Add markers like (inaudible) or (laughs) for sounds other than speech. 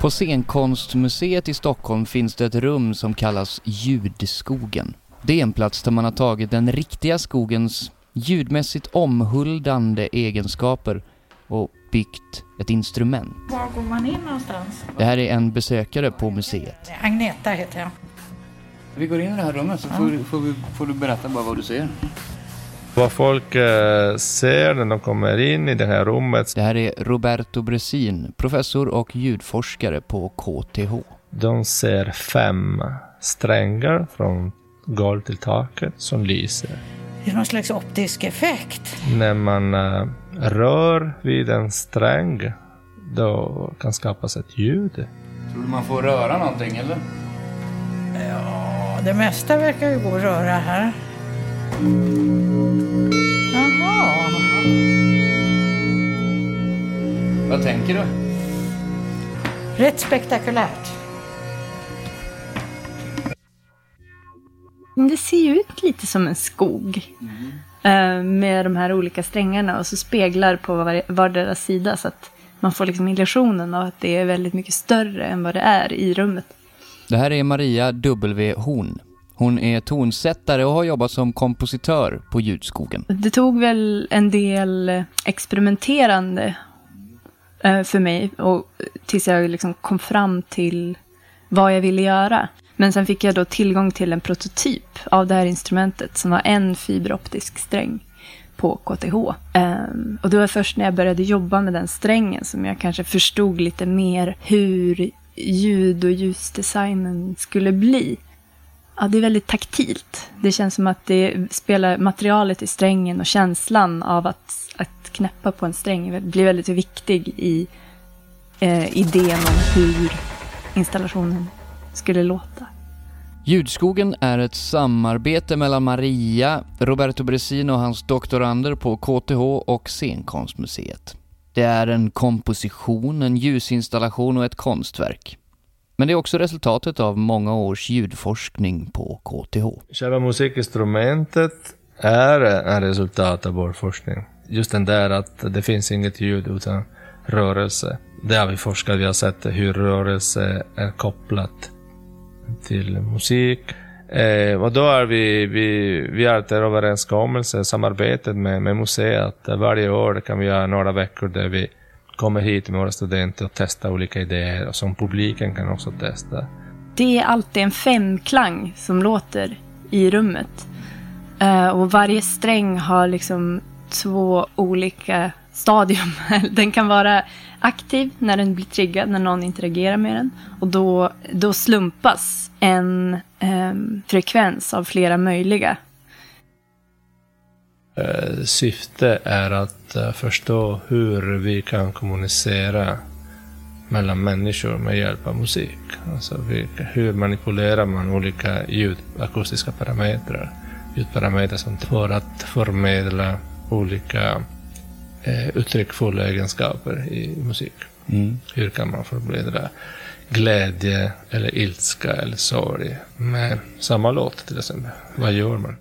På Scenkonstmuseet i Stockholm finns det ett rum som kallas Ljudskogen. Det är en plats där man har tagit den riktiga skogens ljudmässigt omhuldande egenskaper och byggt ett instrument. Var går man in någonstans? Det här är en besökare på museet. Agneta heter jag. Vi går in i det här rummet så får, får, vi, får du berätta bara vad du ser. Vad folk eh, ser när de kommer in i det här rummet, Det här är Roberto Bresin, professor och ljudforskare på KTH. de ser fem strängar från golv till taket som lyser. Det är någon slags optisk effekt. När man eh, rör vid en sträng, då kan skapas ett ljud. Tror du man får röra någonting eller? Ja, det mesta verkar ju gå att röra här. Vad tänker du? Rätt spektakulärt. Det ser ju ut lite som en skog. eh, Med de här olika strängarna och så speglar på var- vardera sida så att man får liksom illusionen av att det är väldigt mycket större än vad det är i rummet. Det här är Maria W. Horn. Hon är tonsättare och har jobbat som kompositör på Ljudskogen. Det tog väl en del eh, experimenterande Eh, för mig och tills jag liksom kom fram till vad jag ville göra. Men sen fick jag då tillgång till en prototyp av det här instrumentet som var en fiberoptisk sträng på KTH. Um, ehm, och det var först när jag började jobba med den strängen som jag kanske förstod lite mer hur ljud och ljusdesignen skulle bli. Ja, det är väldigt taktilt. Det känns som att det spelar materialet i strängen och känslan av att, att knäppa på en sträng blir väldigt viktig i eh, idén om hur installationen skulle låta. Ljudskogen är ett samarbete mellan Maria, Roberto Bresin och hans doktorander på KTH och Scenkonstmuseet. Det är en komposition, en ljusinstallation och ett konstverk. Men det är också resultatet av många års ljudforskning på KTH. Själva musikinstrumentet är en resultat av vår forskning. Just den där att det finns inget ljud utan rörelse. Det har vi forskat, vi har sett hur rörelse är kopplat till musik. Eh, och då är vi, vi, vi har ett överenskommelse, samarbetet med, med museet. Varje år kan vi göra några veckor där vi kommer hit med våra studenter och testar olika idéer och som publiken kan också testa. Det är alltid en femklang som låter i rummet. Eh, och varje sträng har liksom två olika stadium. (laughs) Den kan vara aktiv när den blir triggad, när någon interagerar med den. Och då, då slumpas en eh, frekvens av flera möjliga. Eh, syfte är att eh, förstå hur vi kan kommunicera mellan människor med hjälp av musik. Alltså hur manipulerar man olika ljudakustiska parametrar? Ljudparametrar som för att förmedla olika eh, uttryckfulla egenskaper i musik. Hur kan man förmedla glädje eller ilska eller sorg med samma låt till exempel? Vad gör man?